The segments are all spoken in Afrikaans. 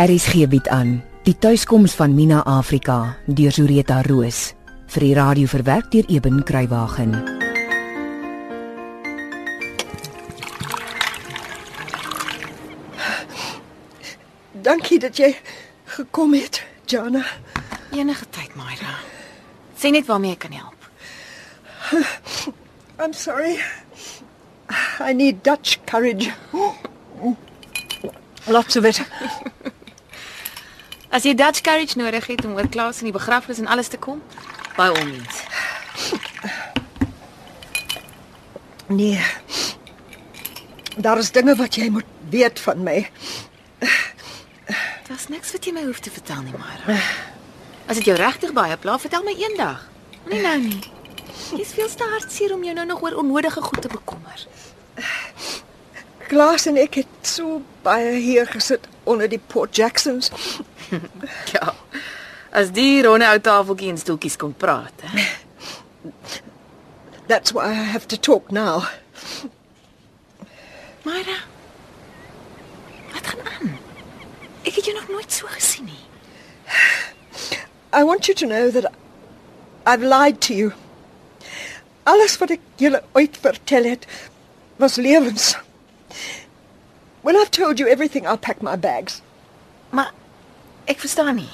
RSG bied aan die tuiskoms van Mina Afrika deur Zureta Roos vir die radio verwerk deur Eben Kruiwagen. Dankie dat jy gekom het, Jana. Enige tyd, Myra. Sê net waarmee ek kan help. I'm sorry. I need Dutch courage. Lots of it. As jy Dutch courage nodig het om oor Klaas en die begrafnis en alles te kom, by all means. Nee. Daar is dinge wat jy moet weet van my. Daar's niks wat jy my hoef te vertel nie, Myra. As dit jou regtig baie pla, vertel my eendag. Nie nou nie. Dis veel te hartseer om jou nou nog oor onnodige goed te bekommer. Klaas en ek het so baie hier gesit onder die Port Jacksons. Ja. As die ronde ou tafeltjie en stoeltjies kon praat, hè. That's why I have to talk now. Myra. Wat gaan aan? Ek het jou nog nooit so gesien nie. I want you to know that I've lied to you. Alles wat ek julle ooit vertel het was lewens. When I've told you everything, I'll pack my bags. Maar ek verstaan nie.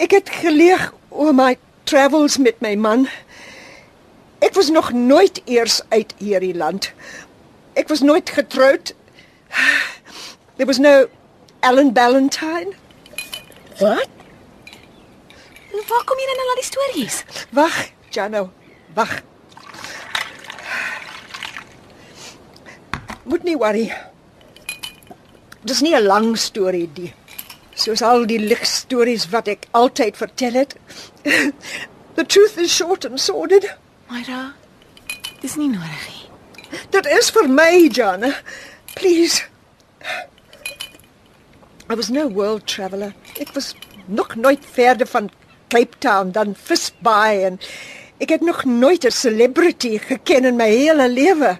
Ek het geleeg oor my travels met my man. Ek was nog nooit eers uit hierdie land. Ek was nooit getroud. There was no Alan Ballantyne. Wat? Waar kom jy nou al die stories? Wag, Jano, wag. Moet nie worry. Dis nie 'n lang storie die. Soos al die ligstories wat ek altyd vertel het. The truth is short and sordid. Myra, dis nie nodig nie. Dit is vir my, Jana. Please. I was no world traveler. Ek was nog nooit verder van Cape Town dan Fish Bay en ek het nog nooit 'n celebrity geken in my hele lewe.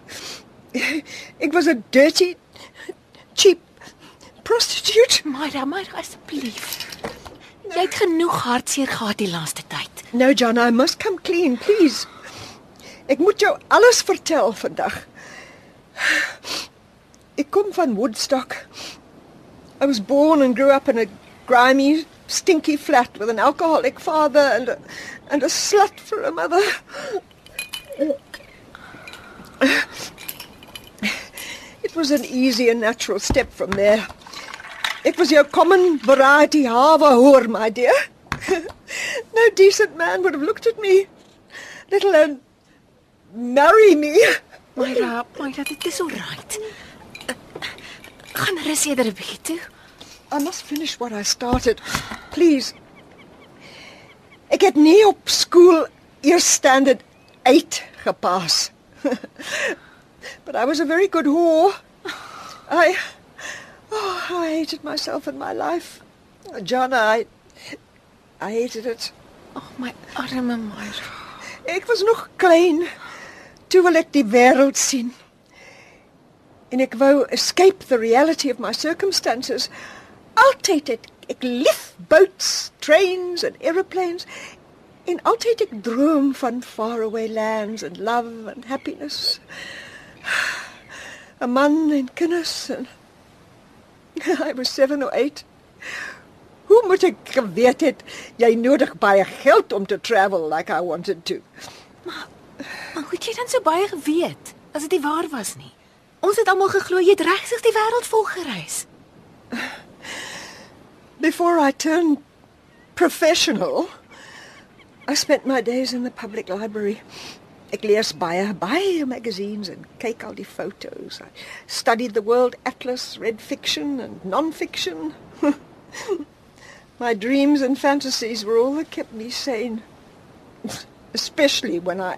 Ek was 'n dirty cheap prostitute. Myra, Myra, asseblief. Jy het genoeg hartseer gehad die laaste tyd. No, John, I must come clean, please. Ek moet jou alles vertel vandag. Ek kom van Woodstock. I was born and grew up in a grimy, stinky flat with an alcoholic father and a, and a slut for a mother. It was an easy and natural step from there. It was your common variety hava hoor, my dear. no decent man would have looked at me, let alone marry me. Myra, Myra, dit is alright. Uh, gaan rus eerder 'n bietjie toe. I must finish what I started. Please. Ek het nie op skool eers standard 8 gepas. but I was a very good whore. I oh, I hated myself and my life. Jana, I I hated it. Oh, my arme Myra. Ek was nog klein toe wil ek die wêreld sien. En ek wou escape the reality of my circumstances. Altyd het ek lief boats, trains and aeroplanes. En altyd ek droom van faraway lands and love and happiness. 'n Man en kinders en I was 7 or 8. Hoe moet ek geweet het jy nodig baie geld om te travel like I wanted to? Maar hoe het jy dan so baie geweet as dit nie waar was nie? Ons het almal geglo jy het regtig die wêreld vol gereis. Before I turned professional, I spent my days in the public library. Ek lees baie baie magazines en kyk al die foto's. I studied the world atlas, read fiction and non-fiction. my dreams and fantasies were all that kept me sane. Especially when I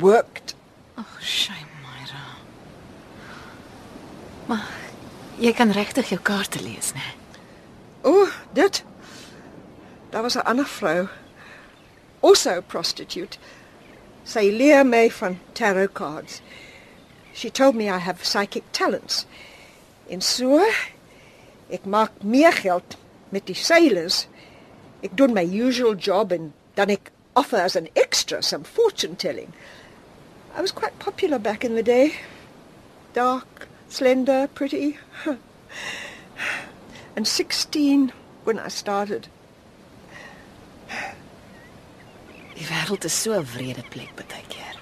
worked. Oh, shame, Myra. Maar jy kan regtig jou kaarte lees, né? O, oh, dit. Daar was 'n ander vrou. Also a prostitute. Sy leer my van tarot cards. She told me I have psychic talents. En so Ek maak meer geld met die sailors. Ek doen my usual job and dan ek offer as an extra some fortune telling. I was quite popular back in the day. Dark, slender, pretty. and 16 when I started. Wêreld is so 'n wrede plek baie keer.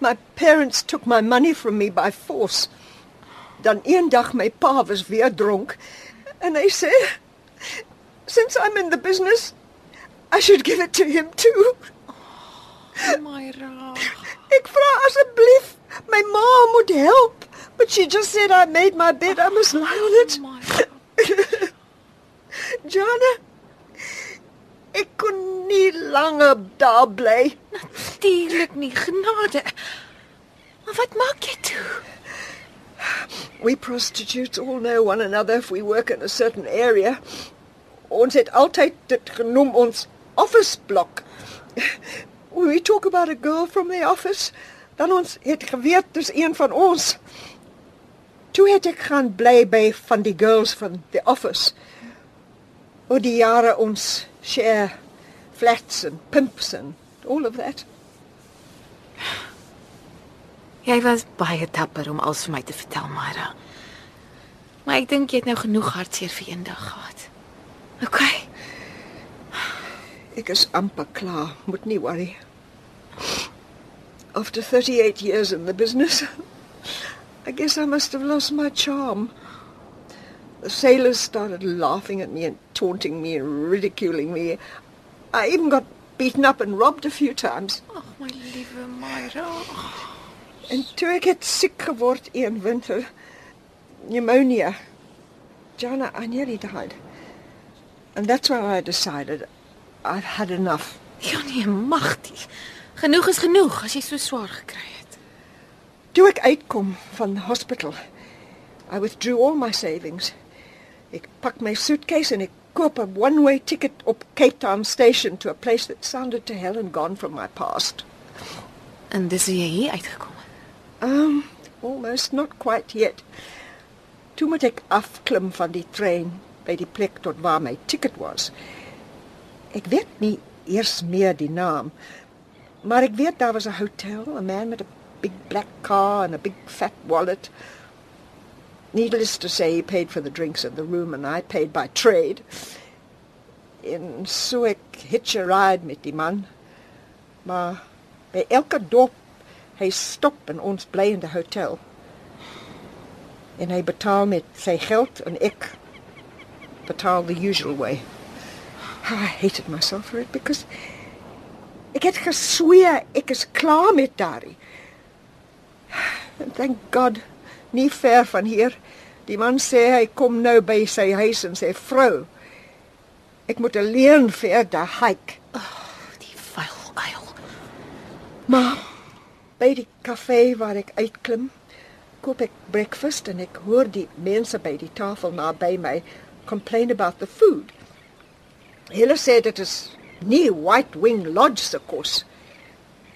My parents took my money from me by force. Dan eendag my pa was weer dronk and hy sê since I'm in the business I should give it to him too. Myra. Ek vra asseblief, my ma moet help, but she just said I made my bed, I must lie on it. Myra. Jana, ek kon nie langer daar bly. Natuurlik nie genade. Maar wat maak jy toe? We prostitutes all know one another if we work in a certain area. Ons het altyd dit genoem ons office block. When we talk about a girl from the office, dan ons het geweet dis een van ons. Toe het ek gaan bly by van die girls van the office. Oor die jare ons share flats and pimps and all of that. Jy was baie dapper om alles vir my te vertel, Myra. Maar ek dink jy het nou genoeg hartseer vir eendag gehad. OK. Ek is amper klaar, moet nie worry. After 38 years in the business, I guess I must have lost my charm. The sailors started laughing at me and taunting me and ridiculing me. I even got beaten up and robbed a few times. Ag, my liewe Myra. En toe ek het siek geword een winter, pneumonia. Jana, I nearly died. And that's when I decided I've had enough. Ja nee, magtig. Genoeg is genoeg as jy so swaar gekry het. Toe ek uitkom van hospital, I withdrew all my savings. Ek pak my suitcase en ek koop 'n one-way ticket op Cape Town station to a place that sounded to hell and gone from my past. En dis hoe jy hier uitgekom het. Um, almost not quite yet. Toe moet ek afklim van die trein by die plek tot waar my ticket was. Ek weet nie eers meer die naam, maar ek weet daar was 'n hotel, a man met a big black car and a big fat wallet. Needless to say, he paid for the drinks and the room and I paid by trade. In so ek hitch a ride met die man. Maar by elke dorp hy stop en ons bly in die hotel. En hy betaal met sy geld en ek betaal the usual way. How I hated myself for it because ek het gesweer ek is klaar met daardie. And thank God, nie ver van hier. Die man sê hy kom nou by sy huis en sê vrou, ek moet alleen verder hike. Die vuil uil. Maar by die kafee waar ek uitklim, koop ek breakfast en ek hoor die mense by die tafel naby my complain about the food. Hulle sê dit is nie White Wing Lodge se kos.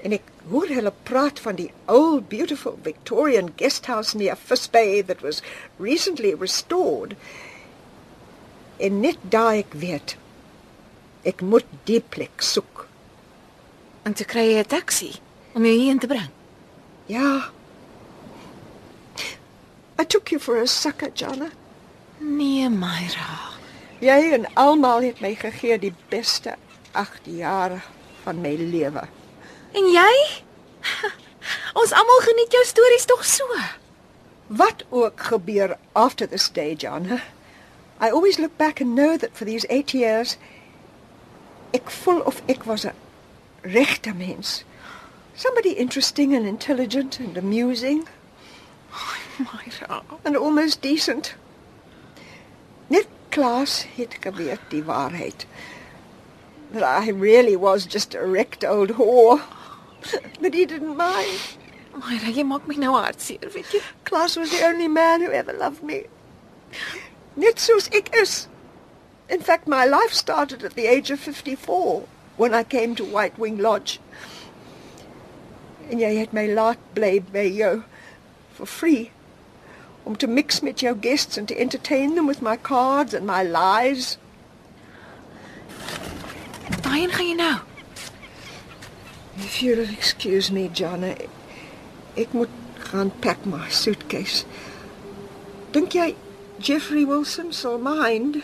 En ek hoor hulle praat van die old beautiful Victorian guest house near Fish Bay that was recently restored. En net daai ek weet ek moet die plek soek. En te kry 'n taxi om jou hierheen te bring. Ja. I took you for a sucker, Jana. Nee, Myra. Jy en almal het my gegee die beste 8 jare van my lewe. En jy? Ons almal geniet jou stories tog so. Wat ook gebeur after this day, Jana, I always look back and know that for these 8 years ek voel of ek was 'n regte mens. Somebody interesting and intelligent and amusing Myra. and almost decent. Net Klaas het geweet die waarheid. That I really was just a wrecked old whore. But he didn't mind. Myra, jy maak my nou hartseer, weet jy? Klaas was the only man who ever loved me. Net soos ek is. In fact, my life started at the age of 54 when I came to White Wing Lodge. En jy het my laat bly by jou for free om te mix met jou guests and to entertain them with my cards and my lies. Waarheen gaan jy nou? If you'll excuse me, Jana, ek moet gaan pack my suitcase. Dink jy Jeffrey Wilson sal mind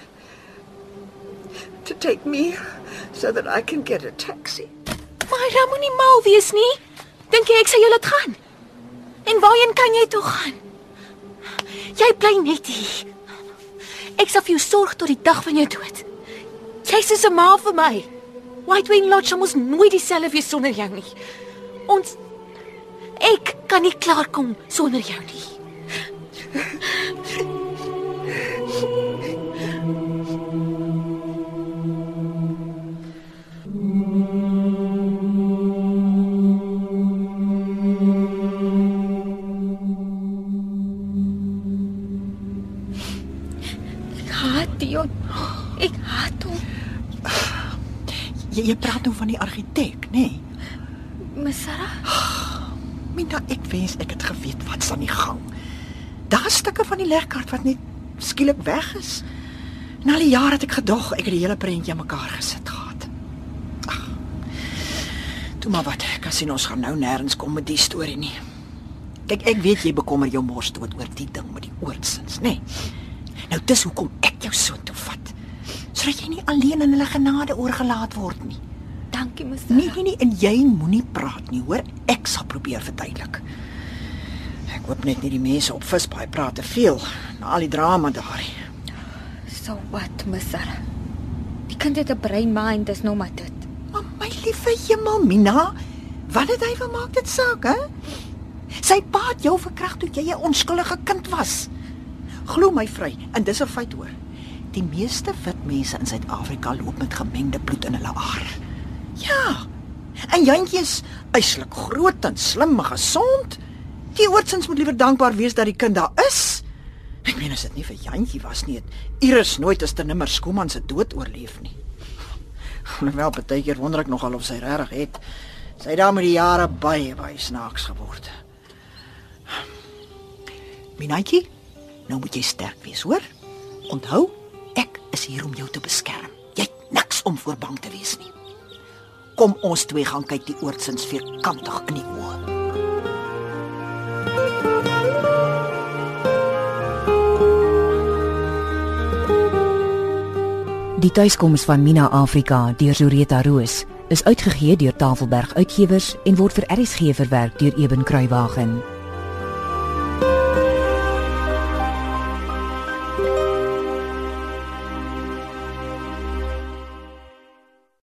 to take me so that I can get a taxi? Myra moenie mal wees nie. Dink jy ek sal jou laat gaan? En waarheen kan jy toe gaan? Jy bly net hier. Ek sal vir jou sorg tot die dag van jou dood. Jy's 'n ma vir my. White Wing Lodge sal mos nooit dieselfde wees sonder jou nie. Ons ek kan nie klaarkom sonder jou nie. Ek haat Dion. Ek haat hom. Jy, jy praat nou van die argitek, nê? Nee? Miss Sarah, Mina, ek wens ek het geweet wat's aan die gang. Daar's stukke van die legkaart wat net skielik weg is. Na al die jare het ek gedog ek het die hele prentjie aan mekaar gesit gehad. Ag. Toe maar wat, Casinos gaan nou nêrens kom met die storie nie. Kyk, ek weet jy bekommer jou mors dood oor die ding met die oordsins, nê? Nee. Nou dis hoekom ek jou so toe vat. Sodat jy nie alleen in hulle genade oorgelaat word nie. dankie Miss Nee, nee, nee, en jy moenie praat nie, hoor? Ek sal probeer verduidelik. Ek hoop net nie die mense op Visbaai praat te veel na al die drama daar nie. So wat, Sarah? Die kind het 'n brain mind, dis nou maar dit. Maar my liewe hemel, Mina, wat het hy vermaak dit saak, hè? Sy pa het jou verkragt toe jy 'n onskuldige kind was. Glo my vry, en dis 'n feit hoor. Die meeste wit mense in Suid-Afrika loop met gemengde bloed in hulle are. Ja. En Jantjie is uitslik groot en slim en gesond. Die oortsins moet liewer dankbaar wees dat die kind daar is. Ek meen as dit nie vir Jantjie was nie, het Iris nooit as te nimmer Skooman se dood oorleef nie. Alhoewel baie keer wonder ek nogal of sy regtig het. Sy het daar met die jare baie baie snaaks geword. Minaatjie, nou moet jy sterk wees, hoor? Onthou, is hier om jou te beskerm. Jy het niks om voor bang te wees nie. Kom ons twee gaan kyk die oortsins vierkantig in die oë. Die tuiskoms van Mina Afrika deur Zureta Roos is uitgegee deur Tafelberg Uitgewers en word vir RSG verwerk deur Eben Kruiwagen.